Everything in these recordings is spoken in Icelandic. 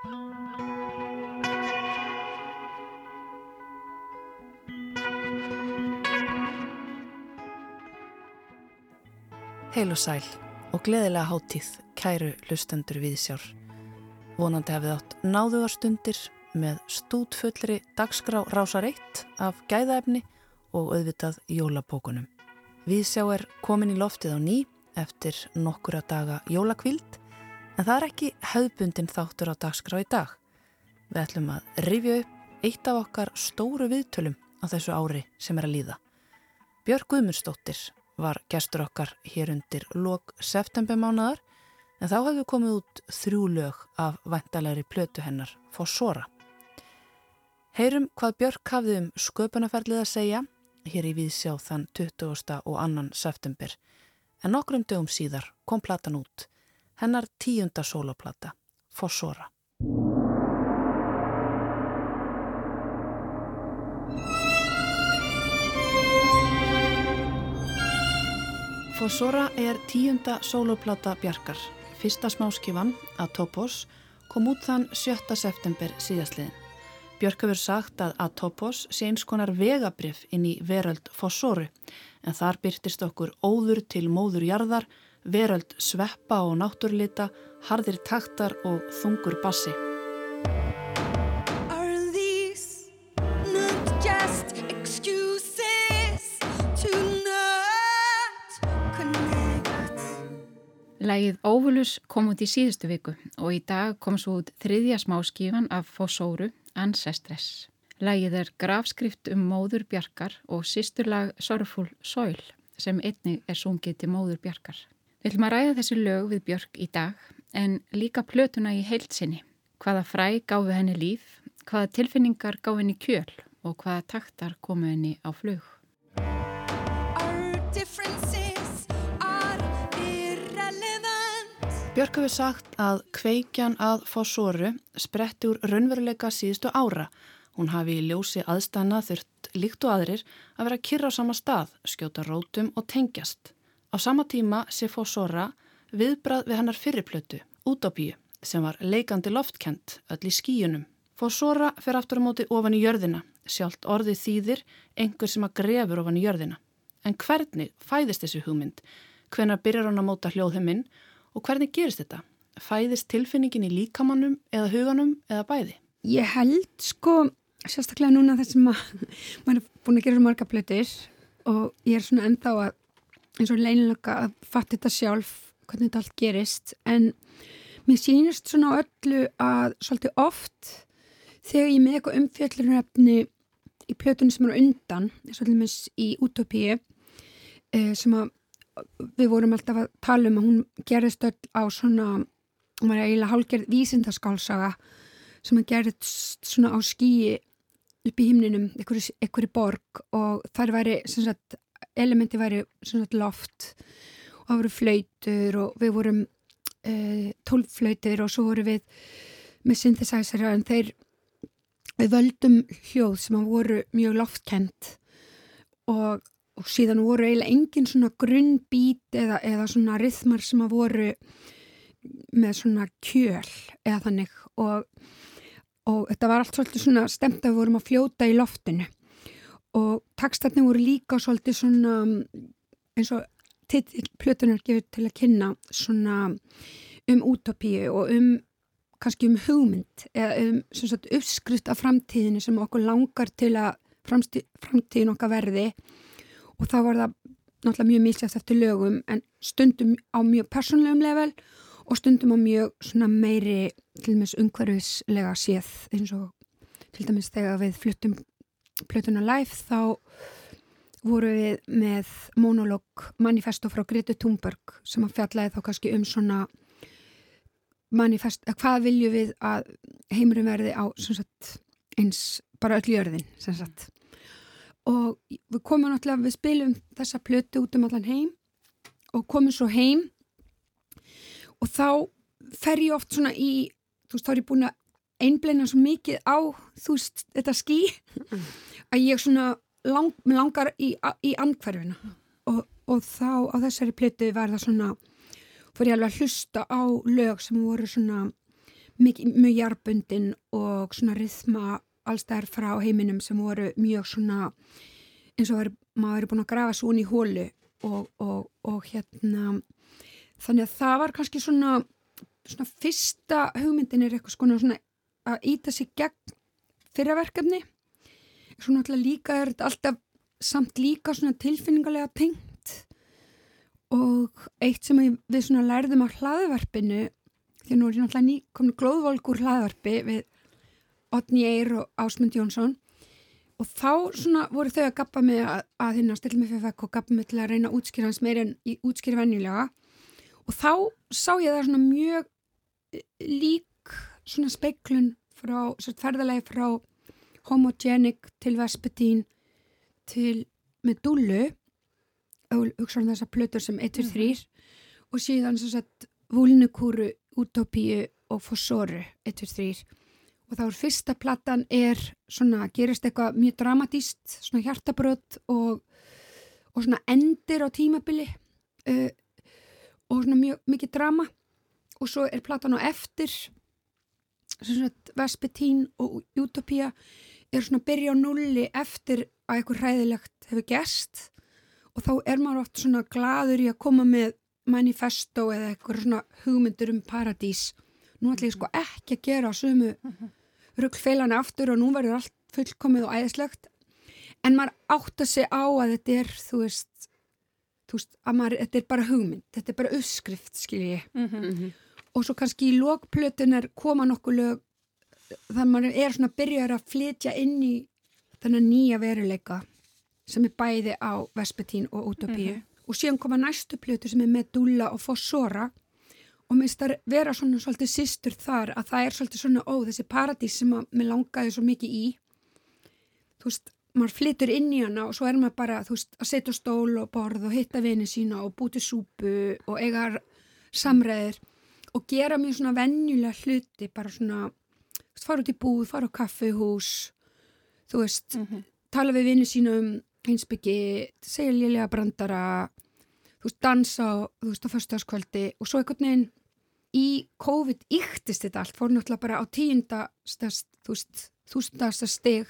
Heil og sæl og gleðilega háttíð kæru lustendur við sjár. Vonandi hafið átt náðugarstundir með stútfullri dagskrá rásar eitt af gæðaefni og auðvitað jólapókunum. Við sjá er komin í loftið á ný eftir nokkura daga jólakvild en það er ekki höfbundin þáttur á dagskrá í dag. Við ætlum að rifja upp eitt af okkar stóru viðtölum á þessu ári sem er að líða. Björg Guðmundsdóttir var gestur okkar hér undir lok septembermánaðar en þá hefðu komið út þrjú lög af vantalegri plötu hennar Fossora. Heyrum hvað Björk hafði um sköpunarferðlið að segja hér í Víðsjá þann 20. og annan september en nokkrum dögum síðar kom platan út, hennar tíunda soloplata, Fossora. Fossora er tíunda soloplata Bjarkar. Fyrsta smáskifan, Atopos, kom út þann 7. september síðastliðin. Björk hefur sagt að Atopos sé eins konar vegabrif inn í veröld Fossoru en þar byrtist okkur óður til móður jarðar, veröld sveppa og náttúrlita, harðir taktar og þungur bassi. Lægið Óvulus kom út í síðustu viku og í dag kom svo út þriðja smáskífan af Fossóru, Ancestres. Lægið er grafskrift um móður Bjarkar og sýsturlag Sorful Soil sem einni er sungið til móður Bjarkar. Við viljum að ræða þessi lög við Björk í dag en líka plötuna í heilsinni. Hvaða fræ gáfi henni líf, hvaða tilfinningar gáfi henni kjöl og hvaða taktar komu henni á flug. Björk hefur sagt að kveikjan að fósóru spretti úr raunveruleika síðustu ára. Hún hafi í ljósi aðstæna þurft líkt og aðrir að vera kyrra á sama stað, skjóta rótum og tengjast. Á sama tíma sé fósóra viðbrað við hennar fyrirplötu, Utopíu, sem var leikandi loftkent öll í skíunum. Fósóra fer aftur á móti ofan í jörðina, sjálft orðið þýðir einhver sem að grefur ofan í jörðina. En hvernig fæðist þessi hugmynd? Hvenar byrjar hann að móta hljóðheiminn Og hvernig gerist þetta? Fæðist tilfinningin í líkamannum eða huganum eða bæði? Ég held sko, sérstaklega núna þess að maður er búin að gera marga plötir og ég er svona ennþá að eins og leinlega að fatta þetta sjálf hvernig þetta allt gerist. En mér sýnist svona öllu að svolítið oft þegar ég með eitthvað umfjölluröfni í plötunum sem eru undan, svolítið í Utopíu eh, sem að við vorum alltaf að tala um að hún gerist öll á svona hún var eiginlega hálgerð vísindaskálsaga sem að gerist svona á skíi upp í himninum einhverju borg. Og þar væri sagt, elementi væri sagt, loft og það voru flautur og við vorum e, tólflautur og svo voru við með synthesizera en þeir við völdum hljóð sem voru mjög loftkent og og síðan voru eiginlega engin svona grunnbít eða, eða svona rithmar sem voru með svona kjöl eða þannig og, og þetta var allt svolítið svona stemt að við vorum að fljóta í loftinu og takstatni voru líka svolítið svona eins og plötunar gefur til að kynna svona um útopíu og um kannski um hugmynd eða um sagt, uppskrift af framtíðinu sem okkur langar til að framtíðin okkar verði. Og þá var það náttúrulega mjög mísjast eftir lögum en stundum á mjög persónlegum level og stundum á mjög svona meiri til dæmis umhverfislega séð eins og til dæmis þegar við fluttum plötuna live þá voru við með monolog manifesto frá Grete Thunberg sem að fjallaði þá kannski um svona manifest, hvað viljum við að heimurum verði á sagt, eins bara öll jörðin sem sagt. Og við komum náttúrulega, við spilum þessa plötu út um allan heim og komum svo heim og þá fer ég oft svona í þú veist, þá er ég búin að einbleina svo mikið á, þú veist, þetta ský að ég svona lang, langar í, í andkverfina og, og þá á þessari plötu var það svona fór ég alveg að hlusta á lög sem voru svona mjög, mjög jarbundin og svona rithma allstæðar frá heiminum sem voru mjög svona eins og var, maður er búin að grafa svo inn í hólu og, og, og hérna þannig að það var kannski svona, svona fyrsta hugmyndin er eitthvað svona að íta sig gegn fyrraverkefni svona alltaf líka er þetta alltaf samt líka svona tilfinningarlega tengt. Og eitt sem við svona lærðum á hlaðvarpinu því nú er ég náttúrulega ný komin glóðvolkur hlaðvarpi við Otni Eyr og Ásmund Jónsson. Og þá svona voru þau að gappa með að, að hérna stilla með FFK og gappa með til að reyna að útskýra hans meira en í útskýra venjulega. Og þá sá ég það svona mjög eh, lík svona speiklun frá, svona ferðalegi frá homogenic til vespetín til Medullu og hugsaðum þessar plötur sem 1, 2, 3 mm -hmm. og síðan svo sett Vulnukúru, Utopíu og Fossóru 1, 2, 3 og þá er fyrsta plattan er svona, gerist eitthvað mjög dramatíst, svona hjartabröð og, og svona endir á tímabili uh, og svona mjög mikið drama og svo er plattan á eftir svona Vespetín og Utopia er svona að byrja á nulli eftir að eitthvað hræðilegt hefur gest og þá er maður oft svona gladur í að koma með manifesto eða eitthvað svona hugmyndur um paradís. Nú ætlum ég sko ekki að gera sumu ruggfeilana aftur og nú verður allt fullkomið og æðislegt. En maður átt að segja á að þetta er þú veist, þú veist að maður, þetta er bara hugmynd, þetta er bara uppskrift skilji mm -hmm. Og svo kannski í lókplötunar koma nokkuð lög þannig að maður er svona byrjar að flytja inn í þennan nýja veruleika sem er bæði á Vespetín og Utopíu mm -hmm. og síðan koma næstu plötu sem er Medulla og Fossora. Og mér finnst það vera svona svolítið sýstur þar að það er svolítið svona ó þessi paradís sem að mér langaði svo mikið í. Þú veist, maður flytur inn í hana og svo er maður bara þú veist að setja stól og borð og hitta vini sína og búti súpu og eiga samræðir og gera mjög svona vennjulega hluti bara svona, fara út í búð fara á kaffihús þú veist, mm -hmm. tala við vini sína um einsbyggi, segja liðlega brandara þú veist, dansa þú veist, á förstaskvöldi og svo einhvern veginn í COVID yktist þetta allt, fór náttúrulega bara á tíundastast, þú veist, þústasta steg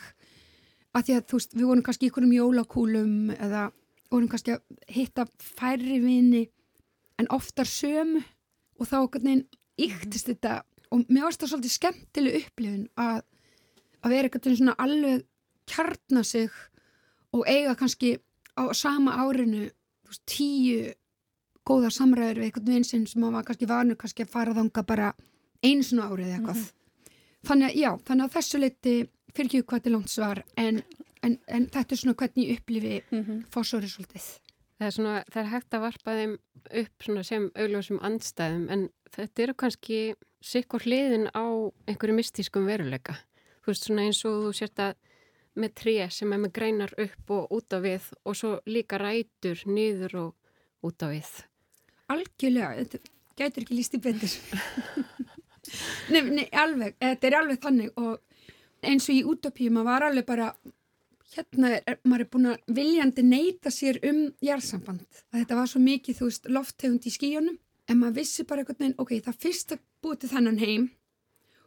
að því að þú veist, við vorum kannski í einhvernum jólakúlum eða vorum kannski að hitta færri vini en oftar sömu og þá yktist mm. þetta og mér varst það svolítið skemmtileg upplifun að, að vera veginn svona alveg kjarna sig og eiga kannski á sama árinu veist, tíu góðar samræður við einhvern veginn sem maður var kannski vanur kannski að fara þanga bara eins og árið eitthvað. Mm -hmm. Þannig að já, þannig að þessu leiti fyrir ekki hvað til langt svar en, en, en þetta er svona hvernig ég upplifi mm -hmm. fórsórið svolítið. Það er, svona, það er hægt að varpa þeim upp sem augljósum andstæðum en þetta eru kannski sikkur hliðin á einhverju mystískum veruleika. Þú veist svona eins og þú sért að með tré sem er með greinar upp og út á við og svo líka rætur niður og út á við algjörlega, þetta gætur ekki líst í betur nei, nei, alveg, þetta er alveg þannig og eins og í útopíum maður var alveg bara hérna er, maður er búin að viljandi neyta sér um jærsamband, að þetta var svo mikið þú veist, lofthegund í skíunum en maður vissi bara einhvern veginn, ok, það fyrst að búið til þannan heim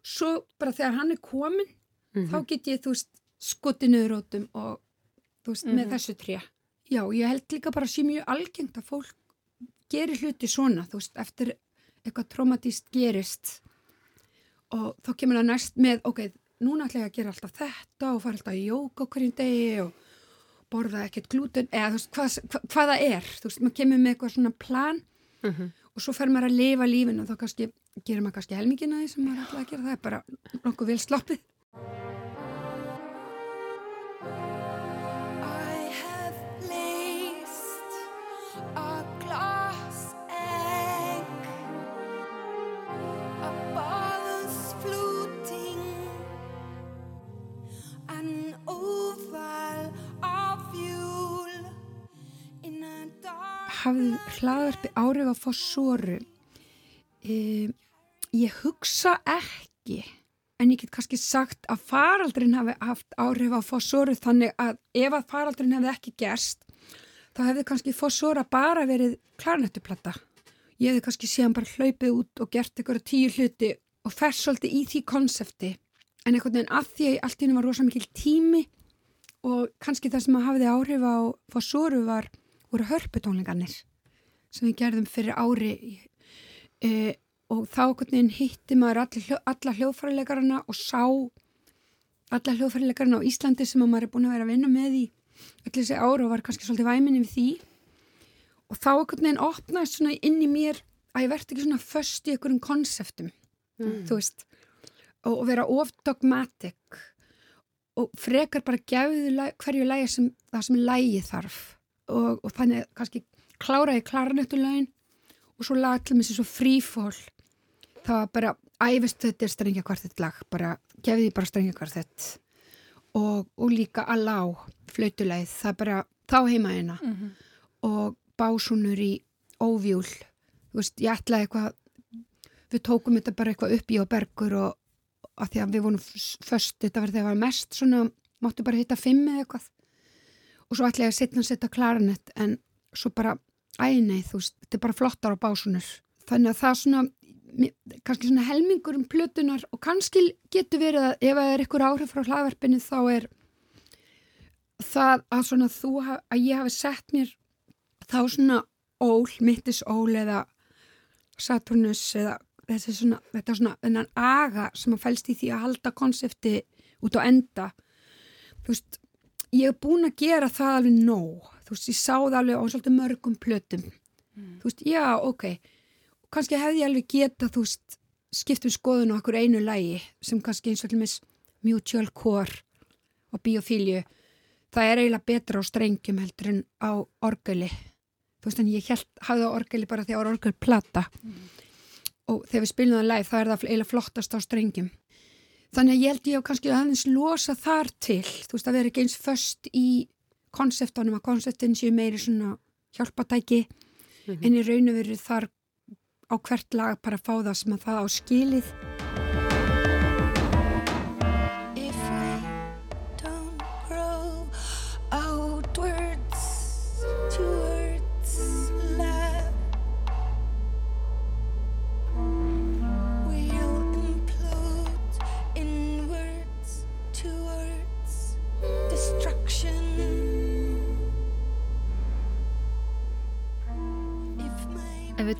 svo bara þegar hann er komin mm -hmm. þá get ég, þú veist, skoti nöðrótum og þú veist, mm -hmm. með mhm. þessu tré já, ég held líka bara að sé mjög algengt að fólk gerir hluti svona, þú veist, eftir eitthvað traumatíst gerist og þá kemur það næst með, ok, núna ætla ég að gera alltaf þetta og fara alltaf í jók á hverjum degi og borða ekkert glúten, eða þú veist, hvað, hvað, hvað það er, þú veist, maður kemur með eitthvað svona plan uh mhm. -huh. og svo fer maður að lifa lífin og þá kannski, gerir maður kannski helmingina því sem maður ætla að gera, það er bara nokkuð vel sloppið. Hafði hlaðarpi árið á fósóru e, ég hugsa ekki en ég get kannski sagt að faraldrin hafi haft árið á fósóru þannig að ef að faraldrin hefði ekki gerst þá hefði kannski fósóra bara verið klarnættuplata ég hefði kannski síðan bara hlaupið út og gert eitthvað tíu hluti og fer svolítið í því konsepti. En einhvern veginn að því að allt í hennu var rosa mikil tími og kannski það sem að hafiði áhrif á Fossóru var, voru hörputónlingarnir sem við gerðum fyrir ári e, og þá hitti maður alla, alla hljóðfæralegarna og sá alla hljóðfæralegarna á Íslandi sem maður er búin að vera að vinna með í allir þessi ára og var kannski svolítið væminni við því og þá einhvern veginn opnaðist svona inn í mér að ég verði ekki svona först í einhverjum konseptum mm. þú veist og, og vera of dogmatic og frekar bara gefðu hverju lægi sem það sem lægi þarf og, og þannig kannski klára ég klarnettulegin og svo laga til mig sem svo frífól það var bara æfist þetta er strengja kvartett lag bara gefði ég bara strengja kvartett og, og líka að lá flautuleið, það er bara þá heima eina mm -hmm. og básunur í óvjúl þú veist, ég ætlaði eitthvað við tókum þetta bara eitthvað upp í á bergur og að því að við vorum först, þetta var þegar það var mest svona, máttu bara hitta fimm eða eitthvað og svo ætlaði ég að setja að setja klaranett en svo bara æneið, þú veist, þetta er bara flottar á básunur þannig að það svona kannski svona helmingur um plötunar og kannski getur verið að ef það er ykkur áhrif frá hlaðverfinu þá er það að svona þú að ég hafi sett mér þá svona ól, mittis ól eða Saturnus eða þessi svona, þetta svona ennan aga sem að fælst í því að halda konsepti út á enda. Þú veist, ég hef búin að gera það alveg nóg, þú veist, ég sá það alveg á svolítið mörgum plötum. Mm. þú veist, já, ok. Kannski hefði ég alveg geta, þú veist skiptum skoðun á okkur einu lægi sem kannski eins og allir mutual core og biofíliu það er eiginlega betra á strengjum heldur en á orgeli. Þú veist, en ég held, hafði á orgeli bara því að orgel plata mm. Og þegar við spilum það live þá er það eiginlega flottast á strengjum þannig að ég held ég á kannski aðeins losa þar til þú veist að vera ekki eins först í konseptunum að konseptin séu meiri svona hjálpatæki mm -hmm. en í raun og veru þar á hvert lag bara að fá það sem að það á skilið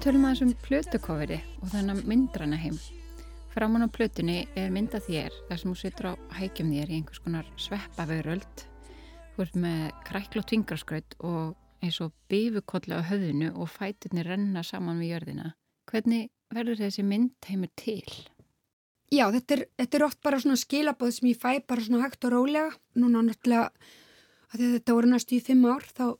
tölum aðeins um plötukoferi og þennan myndrana heim, framan á plötunni er mynda þér þar sem þú situr á hækjum þér í einhvers konar sveppavöröld, þú ert með kræklótt fingrarskraut og eins og bifukollu á höfðinu og fæturni renna saman við jörðina. Hvernig verður þessi mynd heimur til? Já, þetta er, þetta er oft bara svona skilabóð sem ég fæ bara svona hægt og rólega. Núna náttúrulega, þetta voru næstu í fimm ár, þá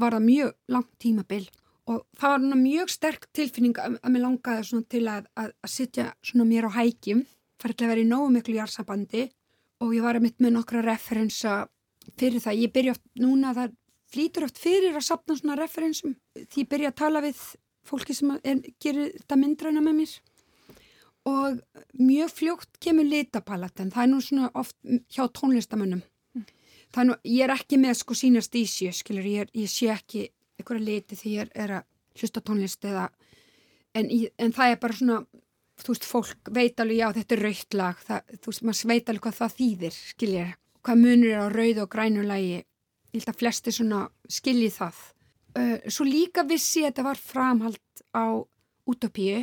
var það mjög langt tímabill og það var mjög sterk tilfinning að, að mér langaði til að, að, að sitja mér á hækjum færði að vera í nógu miklu jársabandi og ég var að mitt með nokkra referensa fyrir það. Ég byrja oft núna það flýtur oft fyrir að sapna svona referensum því ég byrja að tala við fólki sem er, gerir þetta myndræna með mér. Og mjög fljótt kemur litapalaten það er nú svona oft hjá tónlistamönnum. Mm. er nú, ég er ekki með sko sínast í sjö, skilur, ég, ég sé ekki einhverja liti því ég er, að hlusta tónlist eða en, en það er bara svona þú veist, fólk veit alveg já þetta er raukt lag það, þú veist, maður veit alveg hvað það þýðir skilja, hvað munur er á rauð og grænu lagi, ég held að flesti svona skilji það. Uh, svo líka vissi þetta var framhald á útopíu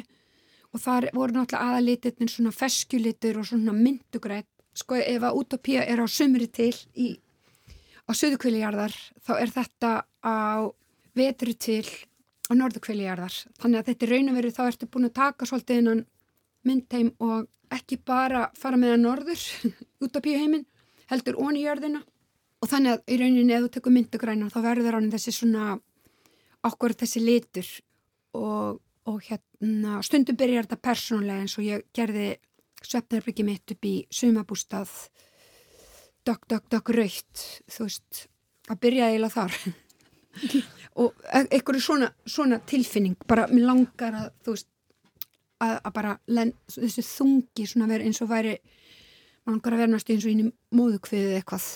og þar voru náttúrulega aðalitirnir svona feskjulitur og svona myndugrætt sko ef að útopíu er á sumri til í, á söðukvilijarðar þá er þetta á vetru til á norðu kveiljarðar. Þannig að þetta er raun og veru þá ertu búin að taka svolítið innan myndheim og ekki bara fara með að norður út á píuheimin, heldur ón í jörðina. Og þannig að í rauninni ef þú tekur myndugræna þá verður hann þessi svona okkur þessi litur. Og, og hérna stundum byrjar þetta persónulega eins og ég gerði svefnarbyggi mitt upp í sumabústað dökk, dökk, dökk, raut þú veist, að byrja eiginlega þar og e- einhverju svona, svona tilfinning bara mér langar að þú veist að, að bara len, þessi þungi svona verið eins og væri maður langar að vera náttúrulega eins og inn í móðukviðið eitthvað.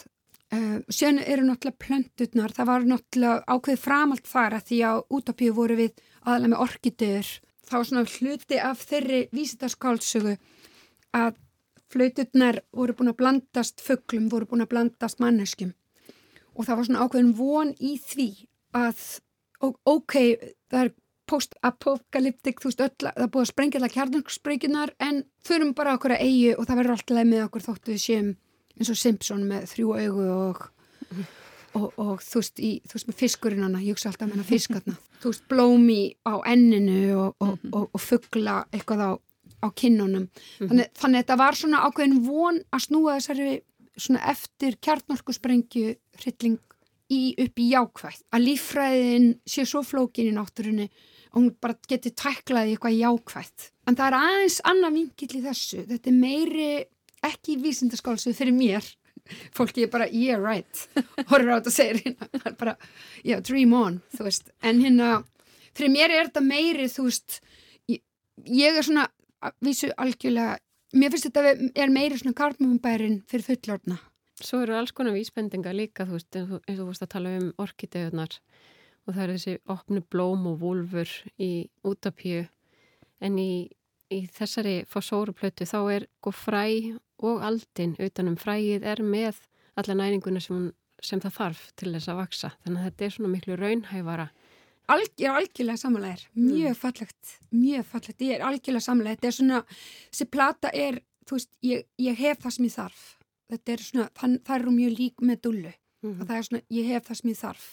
Uh, sen eru náttúrulega plöndutnar, það var náttúrulega ákveð framalt þar að því að út á píu voru við aðalega með orkidur þá svona hluti af þeirri vísindarskálsögu að flauturnar voru búin að blandast fugglum, voru búin að blandast manneskum og það var svona ákveðin von í því að ok, það er post-apokalyptik, þú veist, öll, það búið að sprengja allar kjarnarksprengjunar en þurfum bara okkur að eigi og það verður alltaf með okkur þóttu við séum eins og Simpson með þrjú augu og, og, og þú veist, í, þú veist með fiskurinn hana, ég hugsa alltaf með hana fiskarna þú veist, blómi á enninu og, og fuggla eitthvað á, á kinnunum. Mhm. þannig, þannig að þetta var svona ákveðin von að snúa þessari svona eftir kjarnarksprengju hrylling í, upp í jákvægt að líffræðin sé svo flókin í náttúrunni og hún bara getur tæklaði eitthvað jákvægt. En það er aðeins annað vingill í þessu. Þetta er meiri ekki vísindaskálsuð fyrir mér. Fólki er bara, yeah, right. Horfur á þetta og segir hérna. Bara, yeah, dream on. En hérna, fyrir mér er þetta meiri, þú veist, ég, er svona, vísu algjörlega, mér finnst þetta er meiri svona karmumbærin fyrir fullorna. Svo eru alls konar vísbendinga líka, þú veist, eins og þú veist að tala um orkidegunar og það er þessi opnu blóm og vulfur í útapíu. En í, í þessari fósóruplötu þá er sko fræ og aldin utanum fræið er með alla næringuna sem, sem það þarf til þess að vaksa þannig að þetta er svona miklu raunhæfara Alg, Ég er algjörlega mjög mm. fallegt, mjög fallegt, ég er algjörlega samanlega, þetta er svona, þessi plata er, þú veist, ég, ég hef það sem ég þarf, þetta er svona, það, það eru mjög lík með dullu, mm -hmm. það er svona, ég hef það sem ég þarf.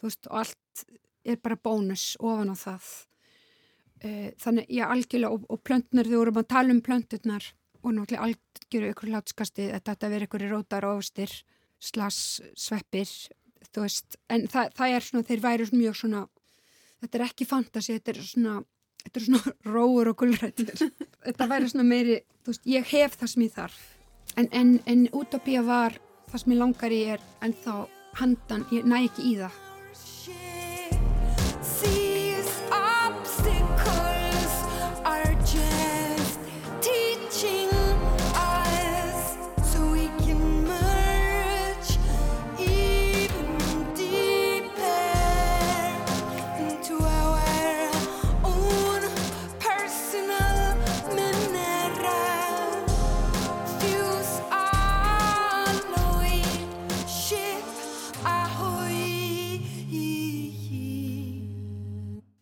Þú veist, og allt er bara bónus ofan á það. Uh, þannig, já, algjörlega og, og plöntnur, þú vorum að tala um plönturnar og náttúrulega algjörlega ykkur látskasti þetta vera ykkur rótar ofstir slass sveppir þú veist, en það, það er svona þeir væri mjög svona þetta er ekki fantasi, þetta er svona þetta er svona róur og gullrættir þetta væri svona meiri, þú veist, ég hef það sem ég þarf. En, en, en útopía var það sem ég langar í er en þá handan, ég næ ekki í það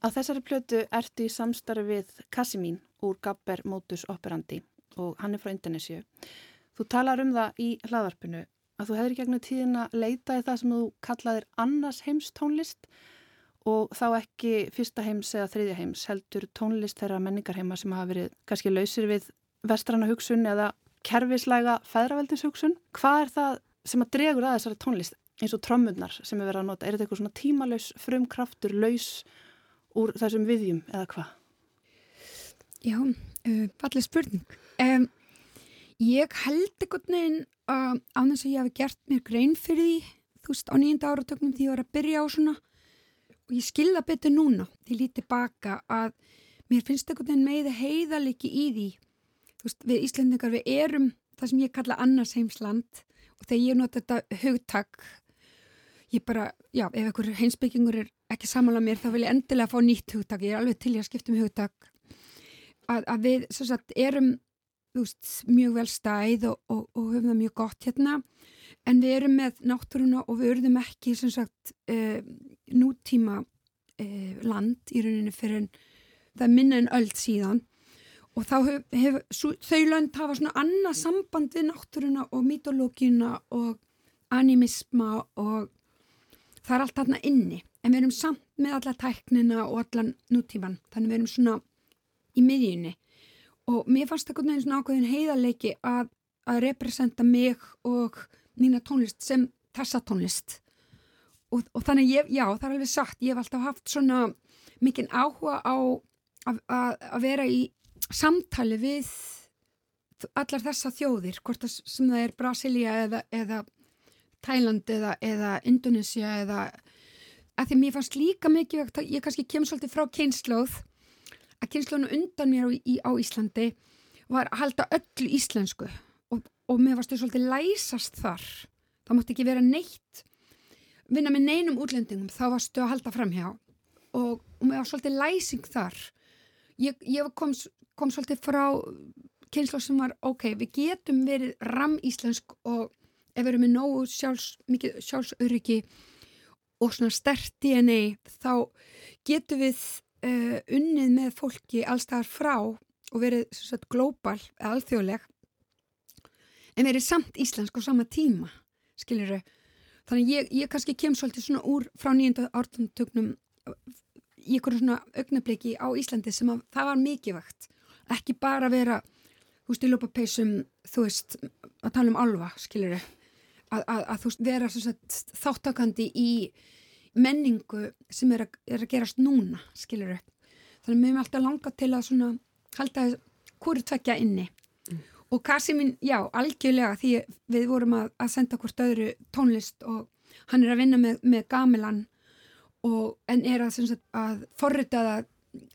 Á þessari plötu ertu í samstarfi við Casimín úr Gabber Modus Operandi og hann er frá Indonésiu. Þú talar um það í hlaðarpinu að þú hefur gegnum tíðina leitað í það sem þú kallaðir annars heims tónlist og þá ekki fyrsta heims eða þriðja heims heldur tónlist þeirra menningarheima sem hafa verið kannski lausir við vestrana hugsun eða kerfislega feðraveldishugsun. Hvað er það sem að dregur að þessari tónlist eins og trommunnar sem er verið að nota? Er þetta eitthvað svona tímalauðs, frumkraftur, laus úr þessum viðjum eða hvað? Já, uh, fallið spurning. Um, ég held ekkert neginn uh, á þess að ég hafi gert mér grein fyrir því, þú veist, á nýjunda áratöknum því ég var að byrja á svona og ég skilða betur núna, því lítið baka að mér finnst ekkert neginn meði heiðaliki í því. Þú veist, við Íslandingar við erum það sem ég kalla annars heimsland og þegar ég nota þetta hugtak ég bara, já, ef einhver heimsbyggingur er ekki samanlega mér, þá vil ég endilega fá nýtt hugtak, ég er alveg til ég að skipta um hugtak. Að, að við, svo sagt, erum veist, mjög vel stæð og, og, og höfum það mjög gott hérna en við erum með náttúruna og við örðum ekki, sagt uh, nútíma uh, land í rauninu fyrir það minna en öll síðan. Og hefur hef, þau lönd hafa svona annað samband við náttúruna og mitológina og animisma og það er allt þarna inni en við erum samt með alla tæknina og allan nútíman þannig við erum svona í miðjunni. Og mér fannst það einhvern veginn svona ákveðin heiðarleiki að, að representa mig og mína tónlist sem þessa tónlist. Og, og þannig ég, já það er alveg sagt ég hef alltaf haft svona mikinn áhuga á að, vera í samtali við allar þessa þjóðir hvort það sem það er Brasilia eða, eða Þæland eða, eða Indonesia eða að því mér fannst líka mikið ég kannski kem svolítið frá kynnslóð að kynnslónu undan mér á, í, á Íslandi var að halda öllu íslensku og, og mér fannst þau svolítið læsast þar. Það mátti ekki vera neitt vinna með neinum útlendingum þá varstu að halda fram hjá og, og mér var svolítið læsing þar. Ég, ég kom, kom svolítið frá kynslu sem var, ok, við getum verið ramíslensk og ef við erum með nógu sjálfs, sjálfsöryggi og svona stert DNA þá getum við uh, unnið með fólki allstaðar frá og verið svona glóbal, alþjóðleg en verið samt íslensk á sama tíma, skiljuru þannig ég, ég kannski kem svolítið svona úr frá nýjönda ártundugnum í einhverju svona augnabliki á Íslandi sem að það var mikið vakt ekki bara vera veist, í lópapeisum, þú veist að tala um alva, skiljur að, að, að þú vera sagt, þáttakandi í menningu sem er að, er að gerast núna skiljur þannig að mér er alltaf langa til að svona halda hverju tvekja inni. Mm. og Kasimin, já, algjörlega því við vorum að, að senda hvort öðru tónlist og hann er að vinna með, með Gamilan og en er að, sagt, að forrita það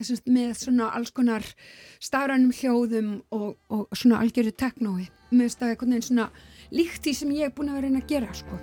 sagt, með svona alls konar stafrænum hljóðum og, og svona algjörðu teknói með að það er svona líkt því sem ég er búin að vera að gera sko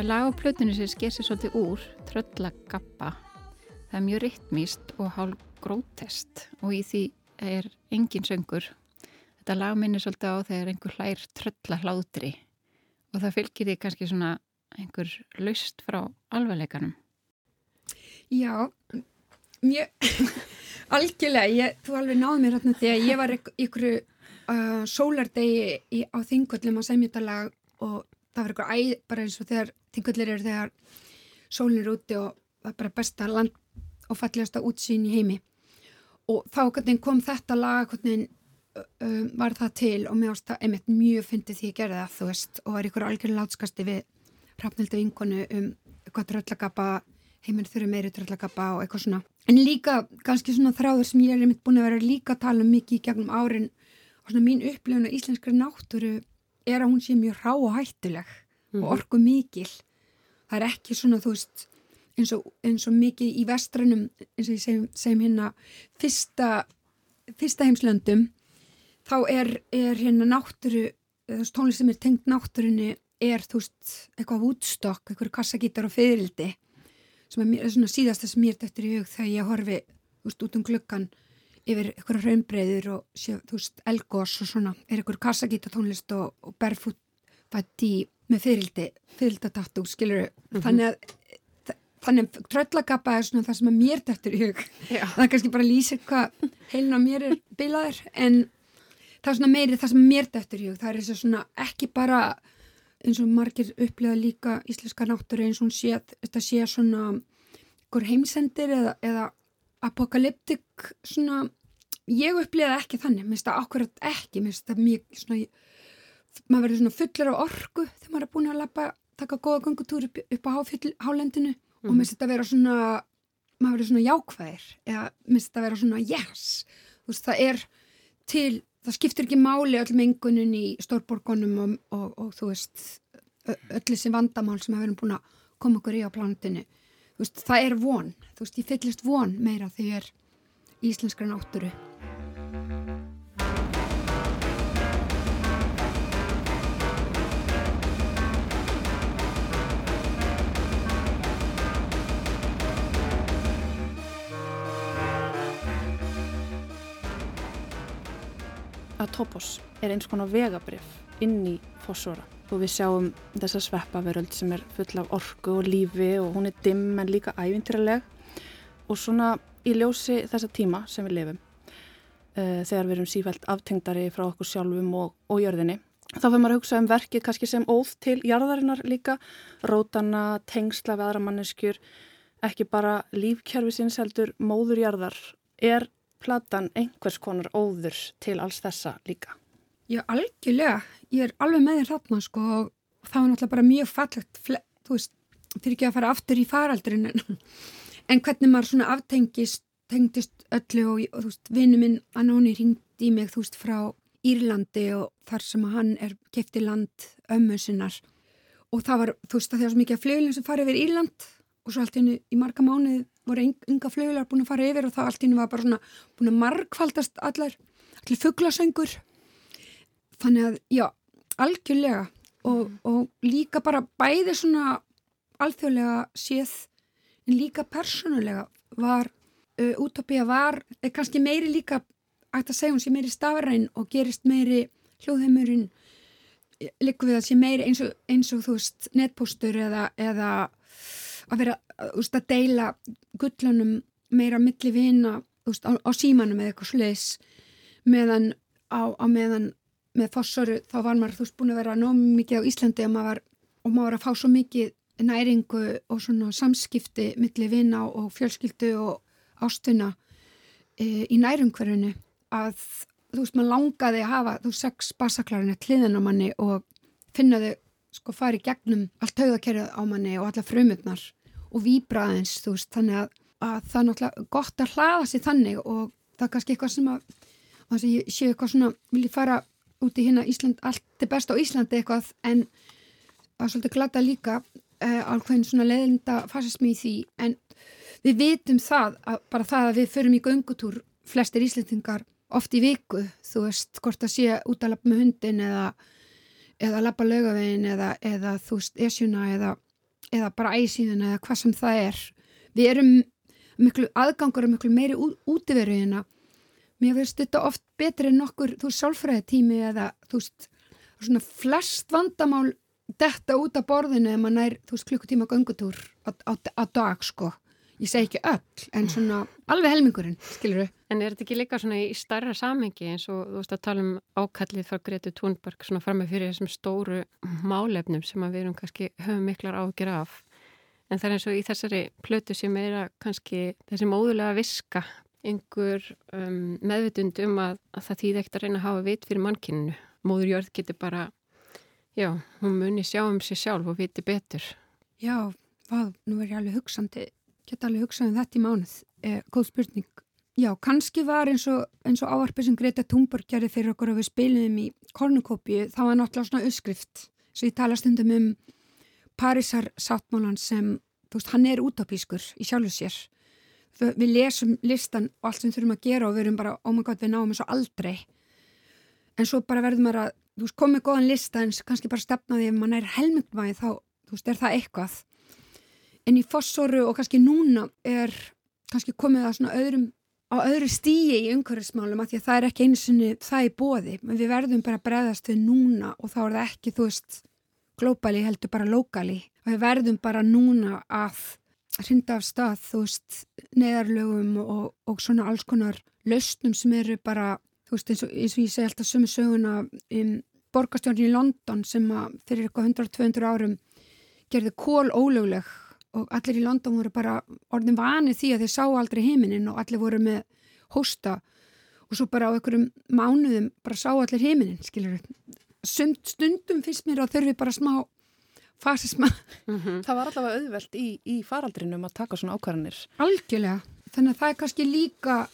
Það lag á plötunni sem sker sér svolítið úr, Tröllagappa. Það er mjög rytmíst og hálf grótest og í því er engin söngur. Þetta lag minnir svolítið á þegar einhver hlær tröllahlátri og það fylgir því kannski svona einhver laust frá alvarleikanum. Já, mjög algjörlega, ég, þú alveg náði mér hérna því að ég var ykkur uh, sólardegi á þingvöldum að semja þetta lag og það var eitthvað æð, bara eins og þegar þingullir eru þegar sólinn er úti og það er bara besta land og fallegasta útsýn í heimi. Og þá kom þetta lag hvernig um, var það til og mér ást það einmitt mjög fyndið því ég gerði það þú veist og var ykkur algjörlega látskasti við rafnildu vinkonu um eitthvað dröllagappa heiminn þurru meiri dröllagappa og eitthvað svona. En líka kannski svona þráður sem ég er einmitt búin að vera líka að tala um mikið í gegnum árin og svona mín upplifun á íslenskri náttúru er að hún sé mjög rá og hættuleg mm. og mhm. orgu mikil það er ekki svona þú veist eins og, eins og mikið í vestrænum eins og ég segjum, segjum hérna fyrsta, fyrsta heimslöndum þá er, er hérna náttúru tónlist sem er tengt náttúrunni er þú veist eitthvað útstokk, eitthvað kassagítar og fyririldi sem er, er svona síðast það sem ég er eftir í hug þegar ég horfi veist, út um klukkan yfir eitthvað raunbreyður og sé, þú veist, elgós og svona, er eitthvað kassagítatónlist og, og berfút fætti með fyrildi, fyrildatatú, skilur mm -hmm. þannig að þannig að tröllagappa er svona það sem að mér dættur í hug, Já. það er kannski bara að lýsa hvað heilin á mér er bilaður en það er svona meiri það sem mér dættur í hug, það er þess að svona ekki bara eins og margir upplega líka íslenska náttúru eins og sé þetta sé svona heimsendir eða, eða apokalyptik svona. Ég upplifa ekki þannig, mér finnst það akkurat ekki, mér finnst það mjög svona, maður verður svona fullur á orgu þegar maður er búin að lappa, taka góða gangutúr upp, upp á hálendinu. Mm. og mér finnst það að vera svona maður verður svona jákvæðir eða finnst það að vera svona yes. Þú veist það er til það skiptir ekki máli öll mengunin í stórborgonum og, og, og þú veist öll þessi vandamál sem við erum búin að koma okkur í á planetinu. Þú veist það er von, þú veist ég fyllist von meira þegar íslenskra náttúru að Topos er eins konar vegabrif inn í fósóra og við sjáum þessa sveppaveröld sem er full af orgu og lífi og hún er dimm en líka ævintýraleg. Og svona í ljósi þessa tíma sem við lifum uh, þegar við erum sífælt aftengdari frá okkur sjálfum og, og jörðinni þá fyrir maður að hugsa um verkið kannski sem óð til jarðarinnar líka. Rótana, tengsla við aðra manneskjur ekki bara lífkerfisins heldur móðurjarðar. Er platan einhvers konar óður til alls þessa líka? Já, algjörlega. Ég er alveg með þér þarna sko og það var náttúrulega bara mjög fallegt þú veist, fyrir ekki að fara aftur í faraldurinn en hvernig maður svona aftengist tengdist öllu og, og þú veist, vinnu minn Anóni ringdi í mig, þú veist, frá Írlandi og þar sem hann er kefti land ömmu sinnar og það var, þú veist, það er svo mikið flugilin sem farið yfir Írland og svo allt í, í marga mánuð voru ynga flugilar búin að fara yfir og það allt í var bara svona búin að margfaldast allar, allir fugglasöngur þannig að, já, algjörlega og, mm. og líka bara bæði svona alþjóðlega séð en líka persónulega var uh, Utopia var, er kannski meiri líka ætti að segja hún sé meiri stafræn og gerist meiri hljóðheimurinn líka við að sé meiri eins og, eins og þú veist netpostur eða, eða að vera veist, að deila gullunum meira milli vina veist, á, á símanum eða eitthvað sluðis meðan á, á meðan með fossoru þá var maður þú veist búin að vera nóg mikið á Íslandi og maður, og maður var að fá svo mikið næringu og svona samskipti milli vina og fjölskyldu og ástuna e, í nærumhverfunu að þú veist maður langaði að hafa þú sex bassaklarinn að kliðan á manni og finna þau sko farið gegnum allt högðakerfið á manni og alla frumutnar og výbraðins þú veist þannig að, að það er náttúrulega gott að hlaða sér þannig og það er kannski eitthvað sem að, að ég sé eitthvað svona vil ég fara út í hérna Ísland allt er best á Íslandi eitthvað en er svolítið glada líka uh, alveg svona leðinda fasismi í því en við vitum það að bara það að við förum í göngutúr flestir íslendingar oft í viku þú veist hvort að sé út að lappa með hundin eða, eða lappa lögavegin eða, eða þú veist esjuna eða, eða bara æsíðun eða hvað sem það er við erum miklu aðgangur og miklu meiri útiveru hérna mér finnst þetta oft betri en nokkur þú sálfræði tími eða þú veist svona flest vandamál detta út af borðinu ef maður nær, þú veist, klukkutíma gangutúr á, dag, sko. Ég segi ekki öll, en svona alveg helmingurinn, skilur þau. En er þetta ekki líka svona í starra samengi eins og þú veist að tala um ákallið frá Gretu Thunberg svona fram með fyrir þessum stóru málefnum sem við erum kannski höfum miklar ágjur af. En það er eins og í þessari plötu sem er að kannski þessi móðulega viska einhver um, meðvitund um að, að það þýð ekkert að reyna að hafa vit fyrir mannkyninu. Móðurjörð getur bara Já, hún muni sjá um sig sjálf og viti betur. Já, hvað, nú er ég alveg hugsandi, geta alveg hugsað um þetta í mánuð, eh, góð spurning. Já, kannski var eins og, eins og áarpið sem Greta Thunberg gerði fyrir okkur og við spilum í kornukópju, það var náttúrulega svona öskrift, svo ég tala stundum um Parísar sáttmálan sem, þú veist, hann er útópískur í sjálfu sér. Við lesum listan og allt sem þurfum að gera og við erum bara, oh my god, við náum þessu aldrei. En svo bara verðum við að þú veist, komið góðan lista en kannski bara stefnaði ef mann er helmingvæði þá, þú veist, er það eitthvað en í fossoru og kannski núna er kannski komið að svona öðrum á öðru stíi í umhverfismálum að því að það er ekki eins og það er bóði við verðum bara að bregðast við núna og þá er það ekki, þú veist glóbali heldur bara lokali og við verðum bara núna að hrinda af stað, þú veist neðarlögum og, og svona alls konar lausnum sem eru bara þú veist eins og, eins og ég segi alltaf sömu söguna um, borgastjórn í London sem að fyrir eitthvað 100-200 árum gerði kól ólögleg og allir í London voru bara orðin vanið því að þeir sá aldrei heiminin og allir voru með hósta. Og svo bara á einhverjum mánuðum bara sá allir heiminin, skilur stundum fyrst mér að þurfi bara smá fasisma. Mm -hmm. Það var allavega auðvelt í, í faraldrinum að taka svona ákvarðanir. Algjörlega, þannig að það er kannski líka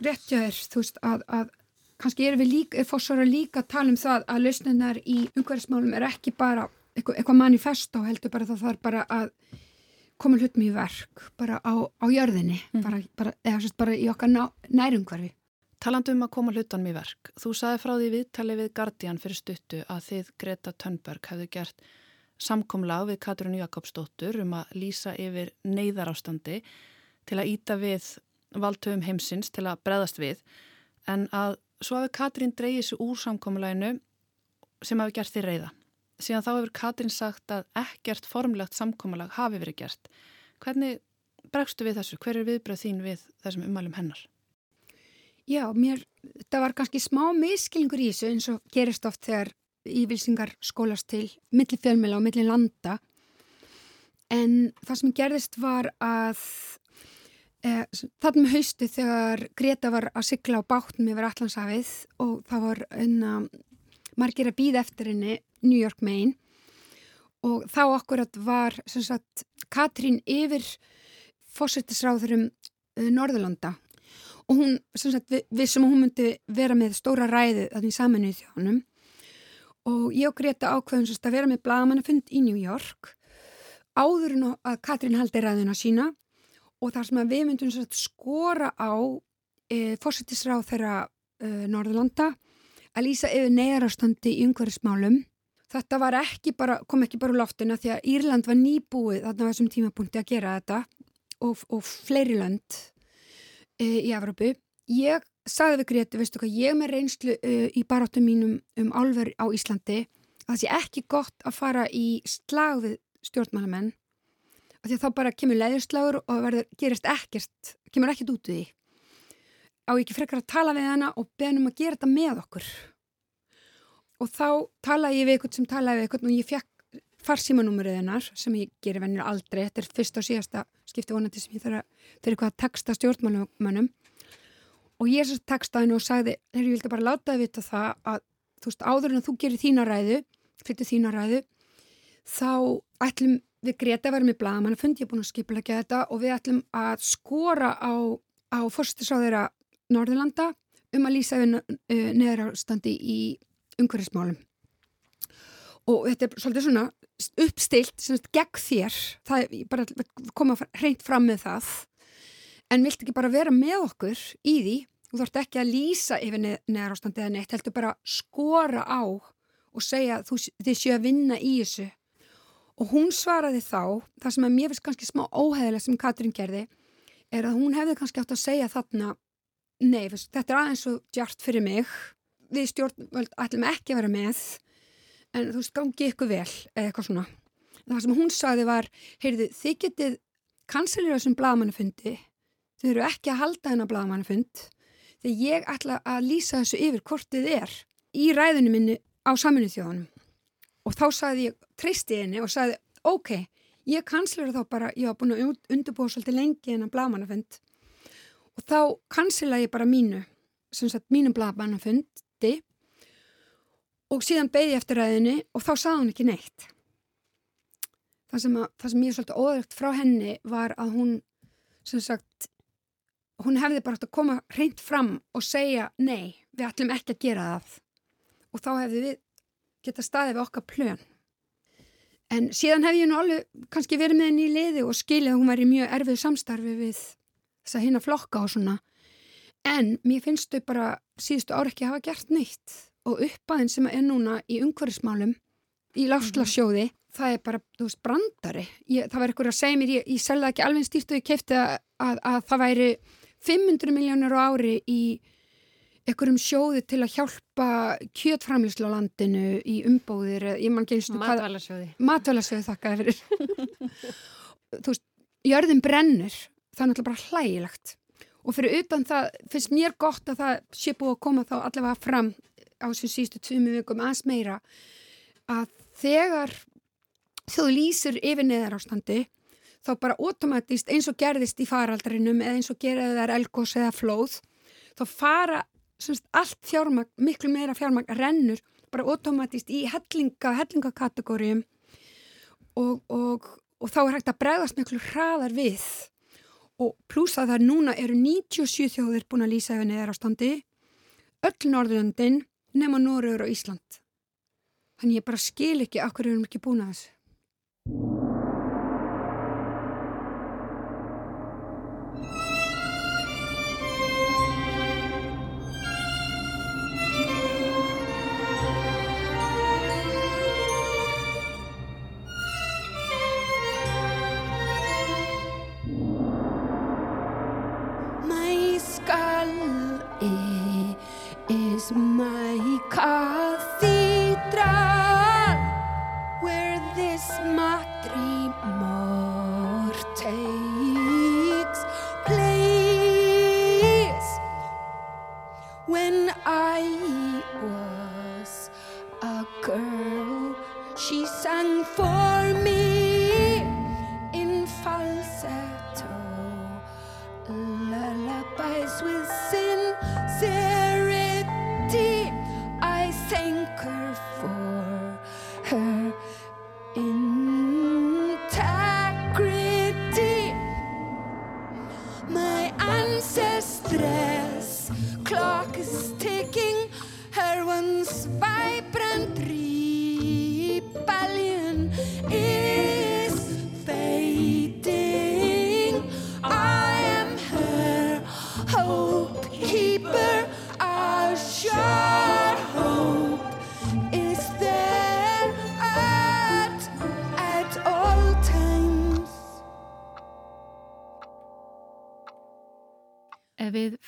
réttjaður, þú veist, að, að kannski erum við líka, er fórsvara líka að tala um það að lausninar í umhverfismálum er ekki bara eitthvað, eitthvað manifest á heldur bara það þarf bara að koma hlutum í verk bara á, á jörðinni mm. bara, bara, eða sérst bara í okkar nærumhverfi. Talandu um að koma hlutanum í verk. Þú saði frá því viðtali við Guardian fyrir stuttu að þið Greta Thunberg hefðu gert samkomlag við Katrún Jakobsdóttur um að lýsa yfir neyðarástandi til að íta við valdtöfum heimsins til að breðast við en að svo hafi Katrín dreyið sér úr samkomiðlæginu sem hafi gert því reyða. Síðan þá hefur Katrín sagt að ekkert formlegt samkomiðlag hafi verið gert. Hvernig bregstu við þessu? Hver er viðbröð þín við þessum umælum hennar? Já, mér, þetta var kannski smá miskilningur í þessu eins og gerist oft þegar ívilsingar skólast til millir fjölmjöla og millir landa en það sem gerðist var að Eh, Þannig með haustu þegar Greta var að sykla á bátnum yfir Allandshafið og það var enna margir að býða eftir henni New York Maine. Og þá akkurat var sagt, Katrín yfir fósittisráðurum uh, Norðurlanda. Og hún, sagt, við, við sem hún myndi vera með stóra ræði þannig saminuð þjónum og ég og Greta ákveðum sagt, að vera með blagamannafund í New York áður en að Katrín haldi ræðina sína. Og þar sem við myndum skora á e, fósittisráð þeirra e, Norðurlanda að lýsa yfir neðarastandi í umhverfismálum Þetta ekki bara, kom ekki bara úr loftuna því að Írland var nýbúið þarna á þessum tímapunkti að gera þetta og, og fleiri lönd e, í Evropu. Ég sagði við Greti, veistu hvað, ég með reynslu e, í barátum mínum um álver á Íslandi að það sé ekki gott að fara í slag við stjórnmálamenn af því að þá bara kemur leiðurslagur og verður, gerist ekkert, kemur ekkert út við því. Á ekki frekar að tala við hana og beðnum að gera þetta með okkur og þá talaði ég við eitthvað sem talaði við eitthvað og ég fekk farsímanúmerið hennar sem ég gerir vennir aldrei. Þetta er fyrst og síðasta skipti vonandi sem ég þarf að fyrir eitthvað að texta stjórnmálumönnum og ég svo textaði hennu og sagði þegar ég vildi bara láta þið vita það að þú veist áður en þú gerir þína ræðu flyttu þína ræðu þá ætlum við Greta varum í blagamann að fundi ég búin að skipla þetta og við ætlum að skora á, á fórstisráðira Norðurlanda um að lýsa við neðra ástandi í umhverfismálum. Og þetta er svolítið svona uppstilt svona, gegn þér. Það er bara að koma hreint fram með það. En vilt ekki bara vera með okkur í því? Þú þarfst ekki að lýsa yfir neðar ástandi eða neitt, heldur bara skora á og segja þú, þið séu að vinna í þessu. Og hún svaraði þá, það sem er mér finnst kannski smá óheðilega sem Katrín gerði er að hún hefði kannski átt að segja þarna nei, þetta er aðeins svo djart fyrir mig við stjórnvöld ætlum ekki að vera með en þú veist, gangi ykkur vel eða eitthvað svona. Það sem hún sagði var, heyrðu, þið getið kanselir þessum blagamannafundi þið eru ekki að halda hennar blagamannafund þegar ég ætla að lýsa þessu yfir hvort þið er í ræðunum minni á saminu þjóðanum og þá sagði ég, treysti henni og sagði, ok, ég kanslera þá bara, ég var búin að undurbúa svolítið lengi hennar blagamannafund og þá kansela ég bara mínu sem sagt mínum blagamannafund hætti og síðan beði eftir ræðinni og þá sað hún ekki neitt. Það sem, að, það sem ég er svolítið óðurkt frá henni var að hún, sem sagt, hún hefði bara hægt að koma hreint fram og segja nei, við ætlum ekki að gera það. Og þá hefði við geta staðið við okkar plön. En síðan hefði ég nú alveg kannski verið með henni í liði og skilið að hún væri mjög erfið samstarfi við þess að hérna flokka og svona en mér finnst þau bara síðustu ári ekki hafa gert neitt. Og uppaðin sem er núna í umhverfismálum í láslasjóði mm -hmm. það er bara, þú veist, brandari. Ég, það var eitthvað að segja mér, ég, ég selða ekki alveg stýrt og ég kefti að, að, að það væri 500 miljónir á ári í einhverjum sjóði til að hjálpa kjötframlýslu á landinu í umbóðir, Matvælasjóði. Matvælasjóði, þakka þér fyrir. Þú veist, jörðin brennur það er náttúrulega bara hlægilegt og fyrir utan það finnst mér gott að það sé búið að koma þá allavega fram á þessum sístu tvimi vikum aðeins meira að þegar þú lýsir yfir neðar ástandi þá bara ótomatist eins og gerðist í faraldrinum eða eins og geraði þær elgós eða flóð þá fara semst, allt fjármagn, miklu meira fjármagn rennur bara ótomatist í hellinga, hellingakategórium og, og, og þá er hægt að bregðast miklu hraðar við og pluss að það núna eru 97 þjóðir búin að lýsa yfir neðar ástandi öll Norðurlandin nema Norður og Ísland. Þannig ég bara skil ekki okkur erum ekki búin að þessu is my cathedral where this matrimortem.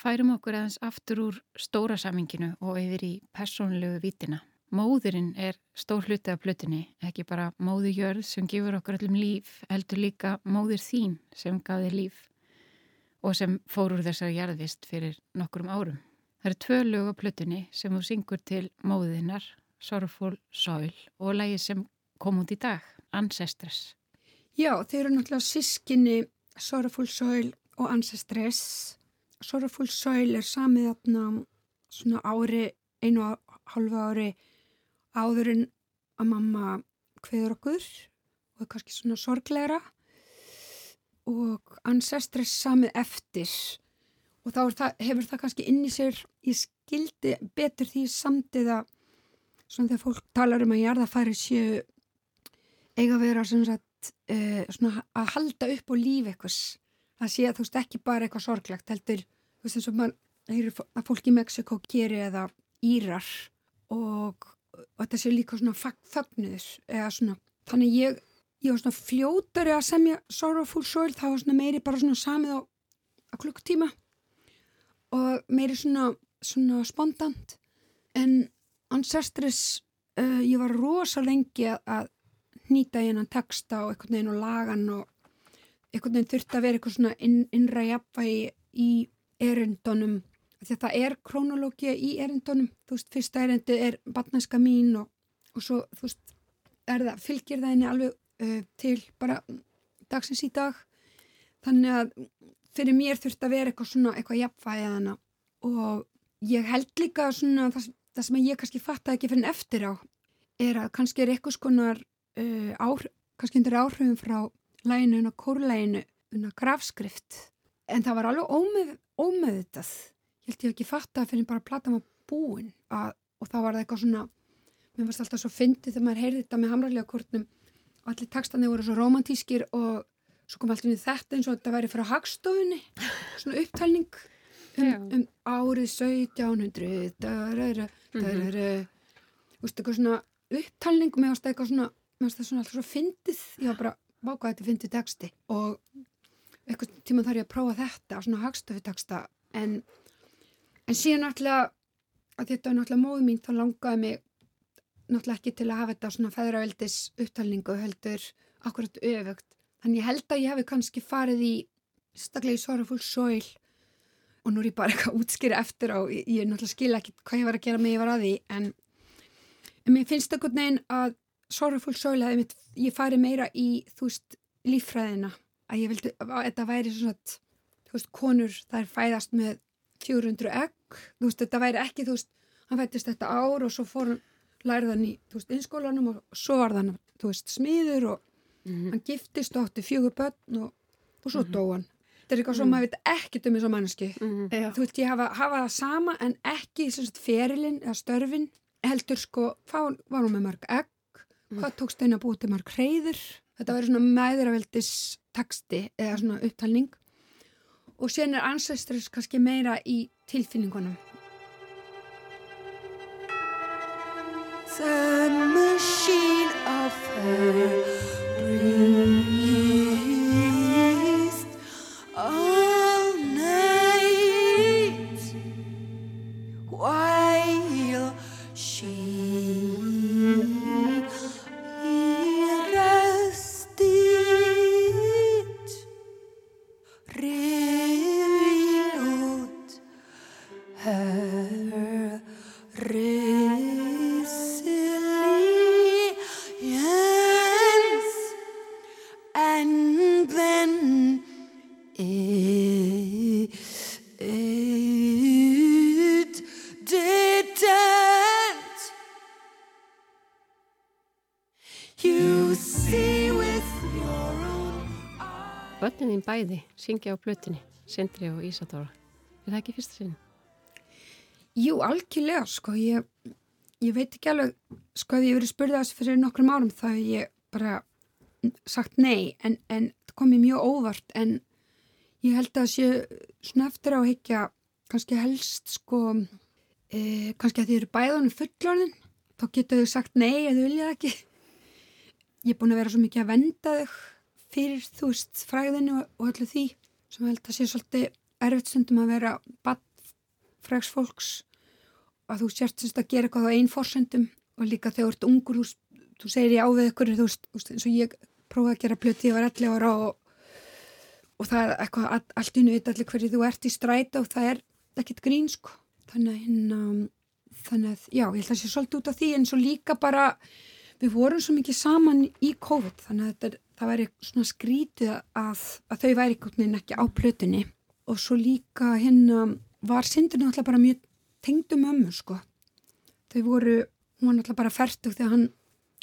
Færum okkur aðeins aftur úr stóra saminginu og yfir í persónlegu vítina. Móðurinn er stór hluti af plötunni, ekki bara móður jörð sem gefur okkur öllum líf, heldur líka móður þín sem gaði líf og sem fór úr þessari jarðvist fyrir nokkurum árum. Það eru tvö lög á plötunni sem þú syngur til móðinnar, Sorrowful Soil og lægi sem kom út í dag, Ancestors. Já, þeir eru náttúrulega sískinni Sorrowful Soil og Ancestors Sorrowful Soil er samið aðna svona ári, einu og halva ári áður en að mamma hveður okkur og kannski svona sorglegra. Og Ancestors samið eftir og þá það, hefur það kannski inn í sér ég skildi betur því samtiða svona þegar fólk talar um að jarðafæri séu eiga að vera svona, uh, svona að halda upp á líf eitthvað að sé að þú veist ekki bara eitthvað sorglegt heldur, þú veist eins og maður heyrir að fólk í Mexiko geri eða Írar og, og þetta sé líka svona þögnuður eða svona, þannig ég ég var svona fljótari að semja Sorrowful Soul, það var svona meiri bara svona samið á, á klukktíma og meiri svona svona spontant. En Ancestris uh, ég var rosa lengi að, nýta í hennan texta og einhvern veginn og lagan og einhvern veginn þurfti að vera eitthvað svona inn, innra jafnvægi í erindunum. Því að það er krónológia í erindunum. Þú veist, fyrsta erindi er batnæska mín og, og svo, þú veist það, fylgir það henni alveg uh, til bara dagsins í dag. Þannig að fyrir mér þurfti að vera eitthvað svona eitthvað jafnvægi að hana og ég held líka svona það, það sem ég kannski fatta ekki fyrir en eftir á er að kannski er eitthvað skonar uh, ár, kannski undir áhrifum frá læginu unna kórlæginu unna grafskrift. En það var alveg ómið, ómiðutað ég held ég ekki fatta fyrir bara að plata maður búin að, og þá var það eitthvað svona mér varst alltaf svo fyndið þegar maður heyrði þetta með hamræðlega kortnum og allir textandi voru svo romantískir og svo kom alltaf þetta eins og þetta væri frá hagstofunni. Svona upptalning um, um árið 1700 darara, darara, þú veist eitthvað svona upptalning og mér varst eitthvað svona varst það svona alltaf svo fyndið. Ég var bara váka þetta fyndi texti. Og eitthvað tíma þarf ég að prófa þetta svona hagstöfi texta. En, en síðan náttúrulega að þetta er náttúrulega móðu mín þá langaði mig náttúrulega ekki til að hafa þetta svona feðraveldis upptalningu heldur akkurat öfugt. Þannig ég held að ég hef kannski farið í staklega í Sorrowful Soil og nú er ég bara eitthvað útskýri eftir og ég, ég náttúrulega skilja ekki hvað ég var að gera mig ég var að því en, en mér finnst það gott neginn að Soul hefði mitt, ég fari meira í, þú veist, líffræðina að ég vildi, að þetta væri svona þú veist, konur, er fæðast með 400 egg, þú veist, þetta væri ekki, þú veist, hann fættist þetta ár og svo fór hann, lærið hann í, þú veist, innskólanum og svo var þann, þú veist, smiður og mm -hmm. hann giftist og átti fjögur börn og, og svo mm -hmm. dó hann. Þetta er eitthvað sem mm -hmm. maður veit ekkert um þessu manneski. Mhm. Þú veist, ég hafa, hafa það sama en ekki ferilinn eða störfin heldur sko, var hún með mörg egg hvað tókst einn að búið til marg hreyður þetta verður svona meðraveldis taksti eða svona upptalning. Og sen er ancestors kannski meira í tilfinningunum. The machine of her þín bæði syngja á plötinni, Sindri og Ísadóra. Er það ekki fyrsta sinni? Jú, algjörlega, sko. Ég, ég veit ekki alveg, sko, að ég verið spurðið þessu fyrir nokkrum árum þá ég bara sagt nei, en, en kom mér mjög óvart, en ég held að sé svona eftir á higgja kannski helst, sko, e, kannski að þið eru bæðanum fullorðin, þá getur þau sagt nei eða viljað ekki. Ég er búin að vera svo mikið að venda þau fyrir þú veist fræðinu og, öllu því sem held að sé svolítið erfitt stundum að vera badfræks fólks að þú sérst að gera eitthvað á einn fórsendum og líka þegar þú ert ungur, þú, þú segir ég á við ykkur, þú veist, eins og ég prófaði að gera plöti, ég var 11 ára og, og það er eitthvað all, allt innu veit allir hverju þú ert í stræta og það er ekkit grín sko. Þannig að hérna þannig að já, ég held að það sé svolítið út af því en svo líka bara við vorum svo mikið saman í COVID þannig að þetta, það væri svona skrítið að, að þau væri ekki á plötunni. Og svo líka hérna var syndinu alltaf bara mjög tengdum ömmu sko. Þau voru, hún var alltaf bara færtug þegar hann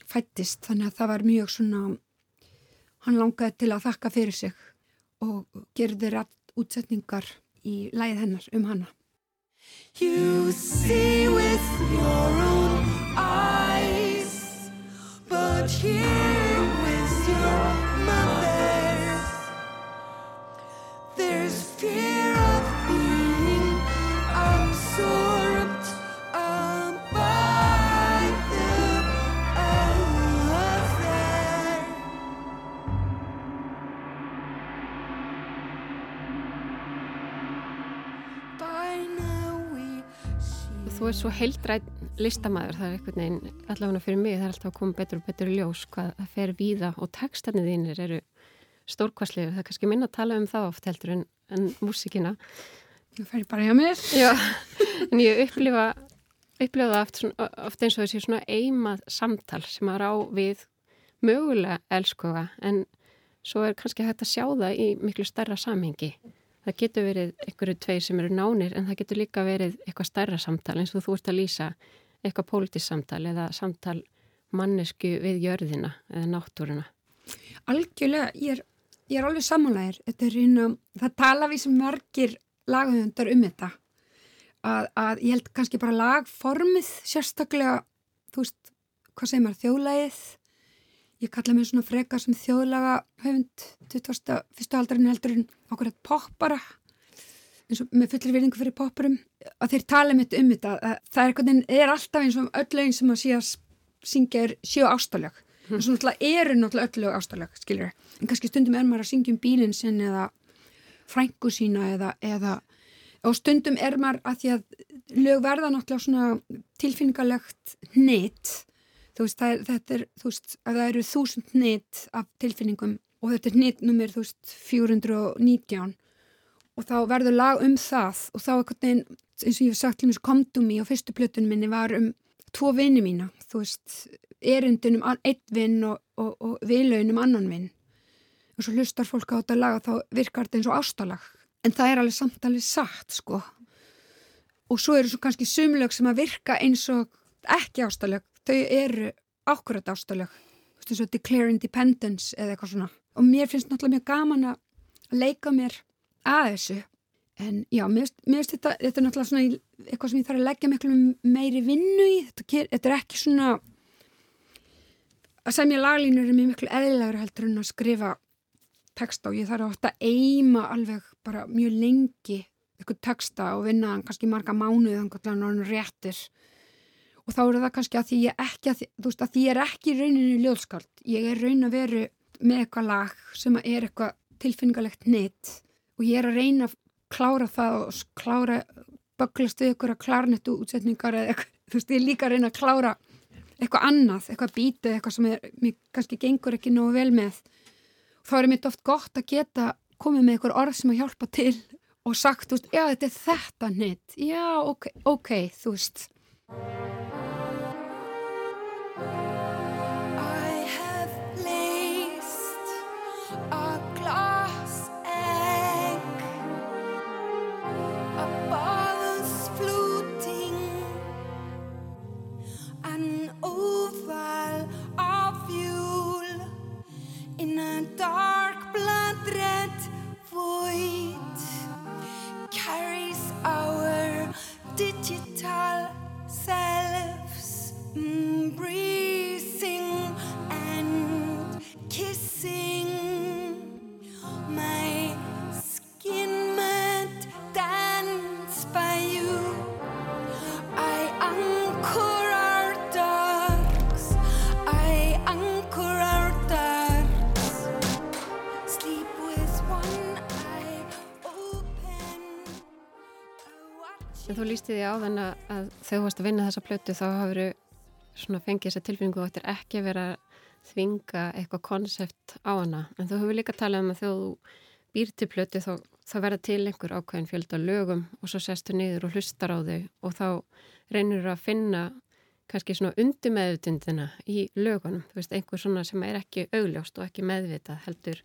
fættist þannig að það var mjög svona hann langaði til að þakka fyrir sig og gerði rætt útsetningar í læð hennar um hanna You see with your own eyes But here Þú er svo heildrætt listamæður, það er einhvern veginn, allavega fyrir mig, það er alltaf að koma betur og betur í ljós hvað það fer víða og textarnir þínir eru stórkvæslegur, það er kannski minna að tala um það oft heldur en, en músikina. Það fær bara hjá mér. Já, en ég upplifa, upplifa það oft, oft eins og þessi svona eimað samtal sem að rá við mögulega elskuga en svo er kannski hægt að sjá það í miklu starra samhengi. Það getur verið einhverju tveir sem eru nánir en það getur líka verið eitthvað starra samtal eins og þú ert að lýsa eitthvað pólitísk samtal eða samtal mannesku við jörðina eða náttúruna. Algjörlega, ég er, ég er alveg samanlægir. Hérna, það tala við sem margir lagahöfundar um þetta. Að, að ég held kannski bara lagformið sérstaklega, þú veist, hvað segir maður, þjóðlægið. Ég kalla mér svona frekar sem þjóðlaga höfund 20. fyrstu aldarinn heldur en okkur að poppara. Eins og með fullir virðingu fyrir poppurum að þeir tala mitt um þetta að það er, er alltaf eins og öll lögin sem að sé að syngja er sjö ástalög en svo náttúrulega eru náttúrulega öll lög ástalög skiljur, en kannski stundum er maður að syngja um bílinn sinn eða frængu sína eða, eða og stundum er maður að því að lög verða náttúrulega svona tilfinningalegt neitt þú veist, er, þetta er, þú veist, að það eru þúsund neitt af tilfinningum og þetta er neitt nummer, þú veist, 419 og þá verður lag um það og þá einhvern veginn, eins og ég hef sagt til mér komdum í á fyrstu plötunum minni var um tvo vini mína, þú veist erindin um einn vinn og, og, og vilaun um annan vinn og svo hlustar fólk á þetta lag og þá virkar þetta eins og ástalag. En það er alveg samtalið satt, sko. Og svo eru svo kannski sumlög sem að virka eins og ekki ástalag þau eru ákvörðat ástalög þú veist, declare independence eða eitthvað svona. Og mér finnst náttúrulega mjög gaman að leika mér að þessu. En já, mér finnst þetta þetta er náttúrulega svona eitthvað sem ég þarf að leggja miklu meiri vinnu í. Þetta, þetta er ekki svona að semja laglínur er mér miklu eðlilegur heldur en að skrifa texta og ég þarf ofta að eima alveg bara mjög lengi eitthvað texta og vinna kannski marga mánuð þannig að hann réttir og þá eru það kannski að því ég ekki að veist að því ég er ekki rauninni ljóðskald ég er raun að veru með eitthvað lag sem er eitthvað tilfinningalegt neitt og ég er að reyna að klára það og klára böglast við ykkur að klarnettu útsetningar eða eitthvað, þú veist ég er líka að reyna að klára eitthvað annað, eitthvað bítið eitthvað sem er, mér kannski gengur ekki nógu vel með. Þá er mér oft gott að geta komið með eitthvað orð sem að hjálpa til og sagt, þú veist, já þetta er þetta neitt já, ok, ok, þú veist Música þú lísti því á þann að þegar þú varst að vinna þessa plötu þá hafur svona fengið þessa tilfinningu og er ekki að vera þvinga eitthvað konsept á hana. En þú hefur líka talað um að þegar þú býr til plötu þá, þá verða til einhver ákveðin fjölda lögum og svo sestu niður og hlustar á þau og þá reynir þú að finna kannski svona undir meðutundina í lögunum. Þú veist, einhver svona sem er ekki augljóst og ekki meðvitað heldur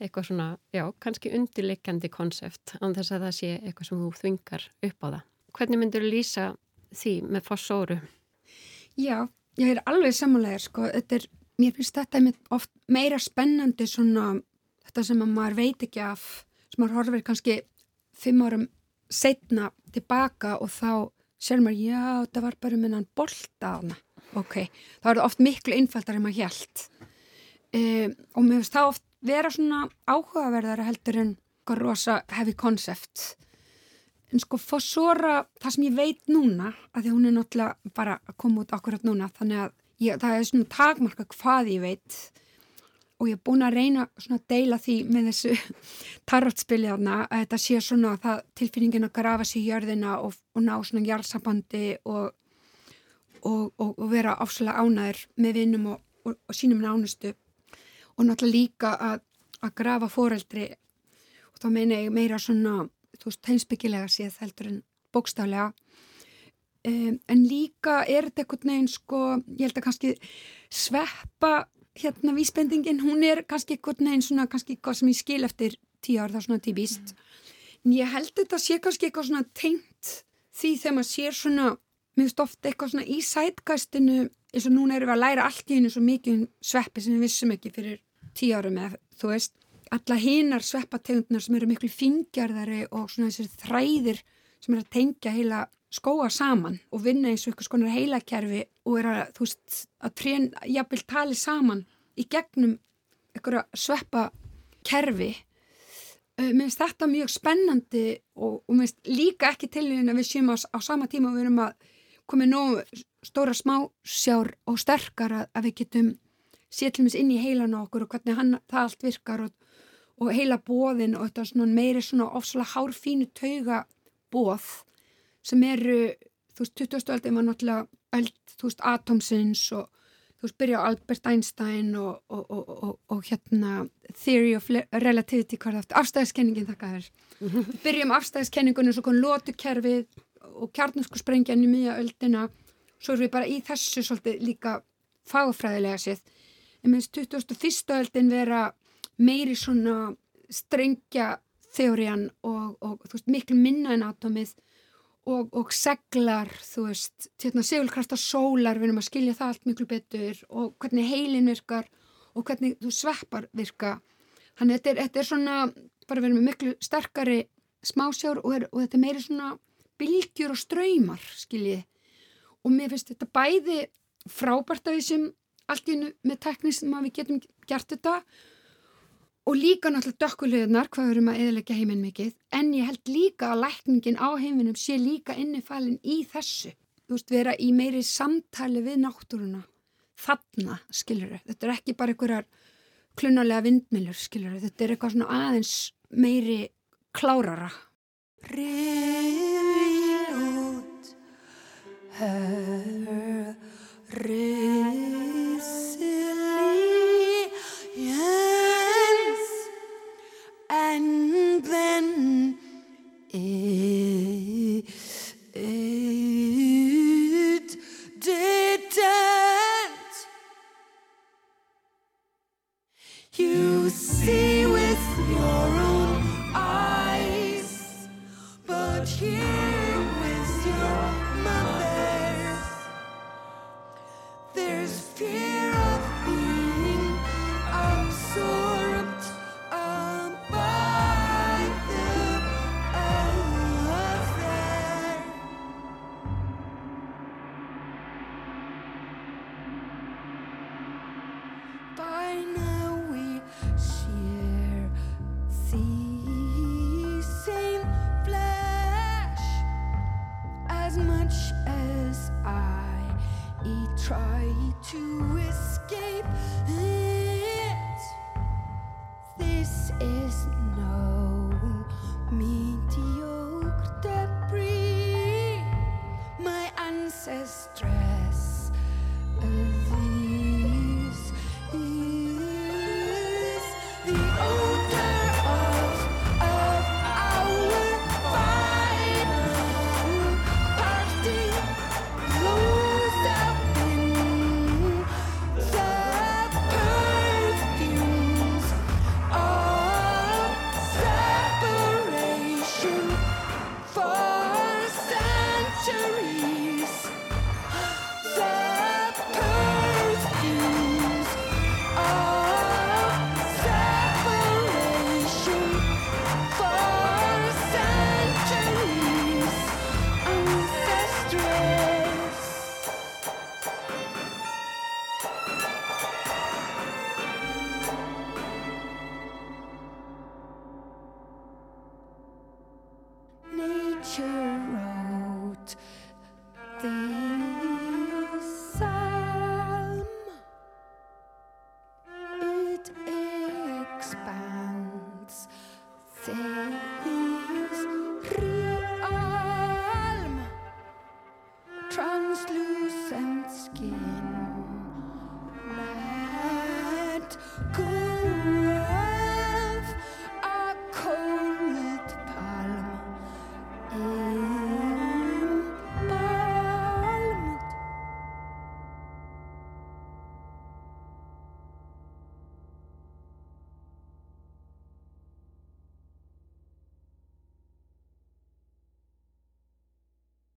eitthvað svona, já, kannski undirleikandi konsept án þess að það sé eitthvað sem þú þvingar upp á það. Hvernig myndur þú lýsa því með fossóru? Já, ég er alveg samanlegar, sko. Er, mér finnst þetta oft meira spennandi svona, þetta sem að maður veit ekki af, sem maður horfir kannski fimm árum setna tilbaka og þá sér maður, já, þetta var bara með hann bolta á hana. Ok, það var oft miklu einfaldar en maður hjælt. Um, og mér finnst það oft vera svona áhugaverðar heldur en rosa heavy concept en sko Fossora, það sem ég veit núna að því hún er náttúrulega bara að koma út akkurat núna þannig að ég, það er svona takmarka hvað ég veit. Og ég er búin að reyna svona að deila því með þessu tarotspili að þetta sé svona það tilfinningin að grafa sér í jörðina og, og ná svona hjálpsabandi og, og, og vera áslega ánæður með vinnum og sínum nánustu. Og náttúrulega líka að, að grafa fóreldri og þá meina ég meira svona, þú veist, heimsbyggilega séð heldur en bókstaflega um, en líka er þetta eitthvað neginn sko, ég held að kannski sveppa hérna vísbendingin, hún er kannski eitthvað neginn svona, kannski eitthvað sem ég skil eftir tíu ár, það er svona típist mm. en ég held þetta sé kannski eitthvað svona tengt því þegar maður sér svona finnst ofta eitthvað svona í sætgæstinu eins og núna erum við að læra allt í hennu svo mikið um sveppi sem við vissum ekki fyrir tíu árum eða þú veist alla hinnar sveppategundunar sem eru miklu fingjarðari og svona þessir þræðir sem eru að tengja heila skóa saman og vinna eins og eitthvað skonar heilakerfi og er að, þú veist, að trén, jafnvel tali saman í gegnum eitthvað sveppakerfi. Uh, mér finnst þetta mjög spennandi og, og mér finnst líka ekki til því að við séum á, á sama tíma við erum að komið nóg stóra smásjár og sterkar að, að við getum sétlumins inn í heilan okkur og hvernig hann, það allt virkar og, og heila bóðin og þetta svona meiri svona ofslega hárfínu tauga bóð sem eru, þú veist, 20. öldin var náttúrulega öld, þú veist, Atomsins og þú veist, byrja á Albert Einstein og, og, og hérna Theory of Relativity? Afstæðiskenningin, þakka þér. Byrjum afstæðiskenningunum, svo kon lótukerfið og kjarnusku sprengjan í mjög öldina, svo erum við bara í þessu svolítið líka fagfræðilega séð en minnst 2001. öldin vera meiri svona strengja þeórian og, og veist, miklu minna en atomið og, og seglar, þú veist, hérna, segulkrafta sólar, við erum að skilja það allt miklu betur og hvernig heilin virkar og hvernig þú sveppar virka. Þannig þetta er, þetta er svona, bara við erum miklu sterkari smásjár og, er, og þetta er meiri svona bylgjur og ströymar, skiljið. Og mér finnst þetta bæði frábært af þessum allt í hennu með tekník sem við getum gert þetta og líka náttúrulega dökkulöðunar hvað við erum að eðalegja heiminn mikið. En ég held líka að lækningin á heiminum sé líka innifælinn í þessu. Þú veist, vera í meiri samtali við náttúruna þarna, skilur þau, þetta er ekki bara einhverjar klunalega vindmilur, skilur þau, þetta er eitthvað svona aðeins meiri klárara. Riði út Hör Riði E